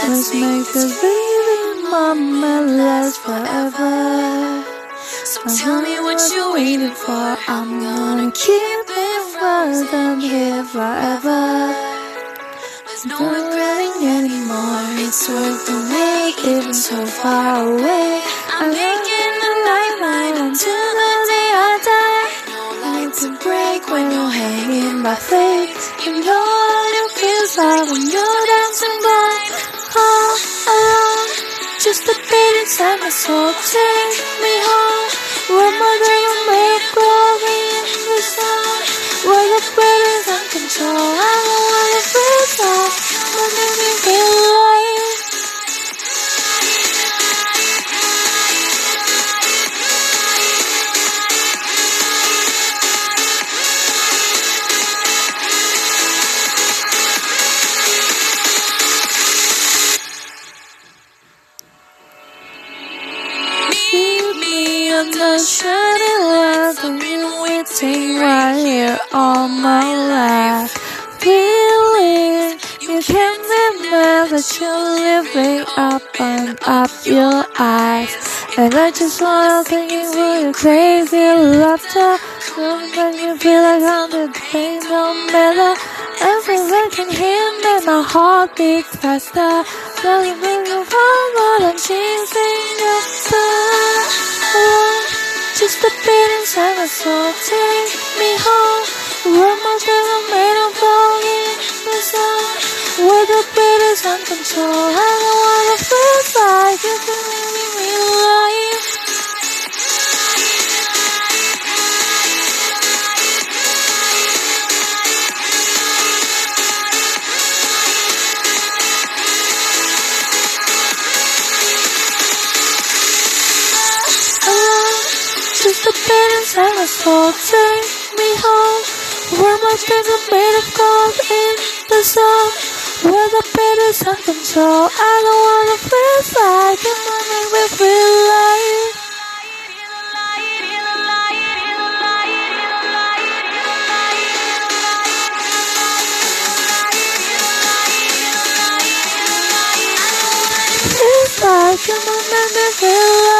Just make the baby mama last forever. So tell me what you're waiting for. I'm gonna keep it I'm here forever. There's no regretting anymore. It's worth the wait, even so far away. I'm making the lifeline until the day I die. No light to break when you're hanging by faith. You know what it feels like when you're dancing blind. Alone, just a beat inside my soul. Take me home, where my dreams me under shining lights. I've been waiting right here all my life. Feeling you can't remember that you're living up and up your eyes. And I just wanna thank you for your crazy laughter. Sometimes you feel like I'm the pain, no matter. Everyone can hear me, my heart beats faster. Doesn't make you fall, but I'm chasing your soul, take me home. My dreams are made gold in the sun. Where the beat uncontrolled. Just a bit inside my soul, take me home. Where my dreams are made of gold in the sun. Where the beat is uncontrolled. I don't wanna feel like make me feel like. It might make me feel